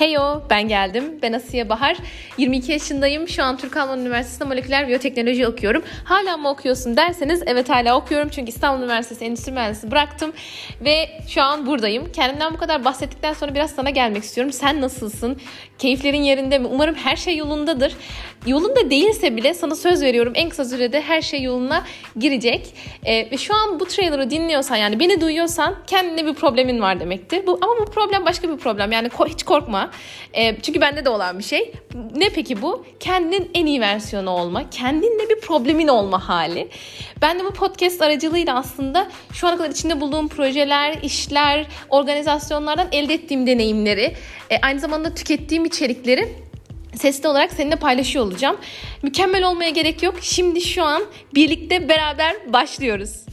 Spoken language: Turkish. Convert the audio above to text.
Heyo ben geldim. Ben Asiye Bahar. 22 yaşındayım. Şu an Türk Alman Üniversitesi'nde moleküler biyoteknoloji okuyorum. Hala mı okuyorsun derseniz evet hala okuyorum. Çünkü İstanbul Üniversitesi Endüstri Mühendisliği bıraktım. Ve şu an buradayım. Kendimden bu kadar bahsettikten sonra biraz sana gelmek istiyorum. Sen nasılsın? Keyiflerin yerinde mi? Umarım her şey yolundadır. Yolunda değilse bile sana söz veriyorum. En kısa sürede her şey yoluna girecek. Ee, ve şu an bu trailer'ı dinliyorsan yani beni duyuyorsan kendine bir problemin var demektir. Bu, ama bu problem başka bir problem. Yani hiç korkma. E, çünkü bende de olan bir şey. Ne peki bu? Kendinin en iyi versiyonu olma. Kendinle bir problemin olma hali. Ben de bu podcast aracılığıyla aslında şu ana kadar içinde bulduğum projeler, işler, organizasyonlardan elde ettiğim deneyimleri, e, aynı zamanda tükettiğim içerikleri sesli olarak seninle paylaşıyor olacağım. Mükemmel olmaya gerek yok. Şimdi şu an birlikte beraber başlıyoruz.